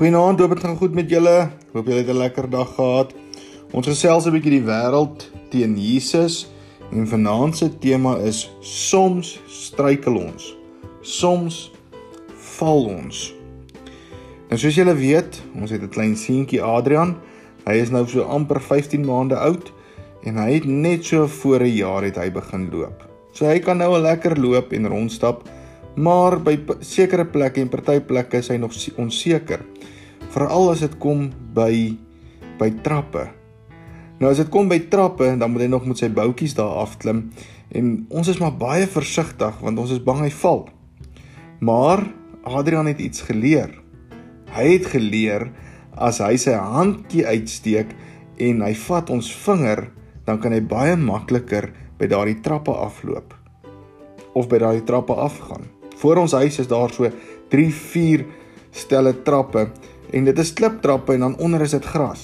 Goeienaand, hoop dit gaan goed met julle. Hoop julle het 'n lekker dag gehad. Ons gesels 'n bietjie die wêreld teen Jesus en vanaand se tema is soms struikel ons. Soms val ons. En soos julle weet, ons het 'n klein seentjie Adrian. Hy is nou so amper 15 maande oud en hy het net so voor 'n jaar het hy begin loop. So hy kan nou al lekker loop en rondstap, maar by sekere plekke en party plekke is hy nog onseker veral as dit kom by by trappe. Nou as dit kom by trappe, dan moet hy nog met sy boutjies daar afklim en ons is maar baie versigtig want ons is bang hy val. Maar Adrian het iets geleer. Hy het geleer as hy sy handjie uitsteek en hy vat ons vinger, dan kan hy baie makliker by daardie trappe afloop of by daardie trappe afgaan. Voor ons huis is daar so 3, 4 stelle trappe en dit is kliptrappe en dan onder is dit gras.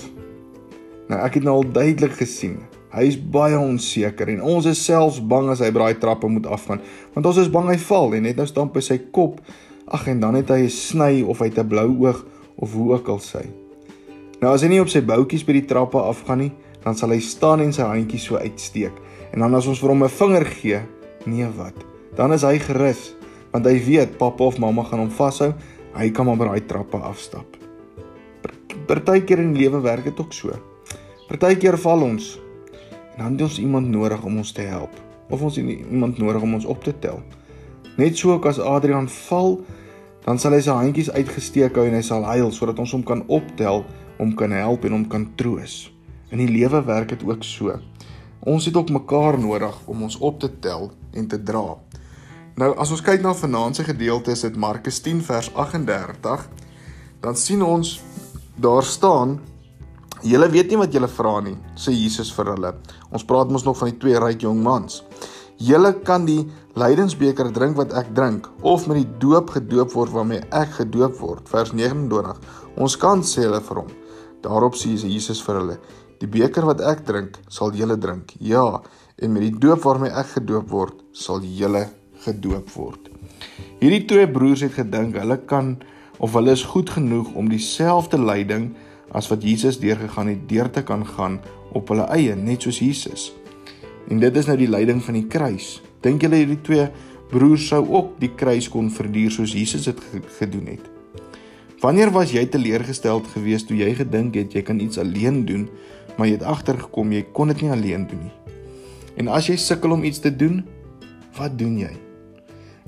Nou ek het nou al duidelik gesien. Hy is baie onseker en ons is selfs bang as hy by daai trappe moet afgaan, want ons is bang hy val en net nou stamp hy sy kop. Ag en dan het hy 'n sny of hy 'n blou oog of hoe ook al sy. Nou as hy nie op sy boutjies by die trappe afgaan nie, dan sal hy staan en sy handjies so uitsteek. En dan as ons vir hom 'n vinger gee, nee wat, dan is hy gerus, want hy weet pappa of mamma gaan hom vashou. Hy kan maar by daai trappe afstap. Partykeer in die lewe werk dit ook so. Partykeer val ons en dan het ons iemand nodig om ons te help of ons het iemand nodig om ons op te tel. Net so as Adrian val, dan sal hy sy handjies uitgesteek hou en hy sal huil sodat ons hom kan optel, hom kan help en hom kan troos. In die lewe werk dit ook so. Ons het ook mekaar nodig om ons op te tel en te dra. Nou as ons kyk na vanaand se gedeelte is dit Markus 10 vers 38, dan sien ons daar staan Julle weet nie wat julle vra nie, sê Jesus vir hulle. Ons praat mos nog van die twee ryk jong mans. Julle kan die lydensbeker drink wat ek drink of met die doop gedoop word waarmee ek gedoop word. Vers 29. Ons kan sê hulle vir hom. Daarop sê Jesus vir hulle: Die beker wat ek drink, sal julle drink. Ja, en met die doop waarmee ek gedoop word, sal julle gedoop word. Hierdie twee broers het gedink hulle kan of hulle is goed genoeg om dieselfde lyding as wat Jesus deurgegaan het deur te kan gaan op hulle eie net soos Jesus. En dit is nou die lyding van die kruis. Dink julle hierdie twee broers sou ook die kruis kon verduur soos Jesus dit gedoen het? Wanneer was jy teleurgesteld geweest toe jy gedink het jy kan iets alleen doen, maar jy het agtergekom jy kon dit nie alleen doen nie? En as jy sukkel om iets te doen, wat doen jy?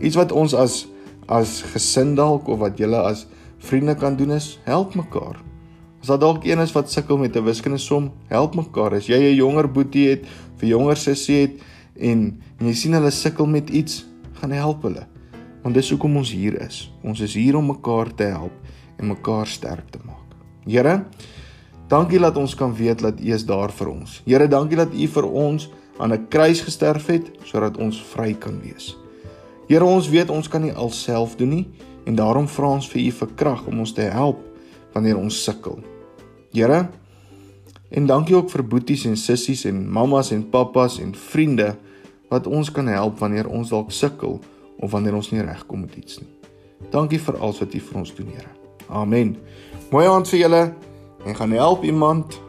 Iets wat ons as as gesin dalk of wat julle as vriende kan doen is help mekaar. As daar dalk een is wat sukkel met 'n wiskundige som, help mekaar. As jy 'n jonger boetie het, vir jonger sussie het en, en jy sien hulle sukkel met iets, gaan help hulle. Want dis hoekom ons hier is. Ons is hier om mekaar te help en mekaar sterk te maak. Here, dankie dat ons kan weet dat U is daar vir ons. Here, dankie dat U vir ons aan 'n kruis gesterf het sodat ons vry kan wees. Here ons weet ons kan nie alself doen nie en daarom vra ons vir U vir krag om ons te help wanneer ons sukkel. Here en dankie ook vir boeties en sissies en mammas en pappas en vriende wat ons kan help wanneer ons dalk sukkel of wanneer ons nie regkom met iets nie. Dankie vir alles wat U vir ons doen, Here. Amen. Mooi aand vir julle en gaan help iemand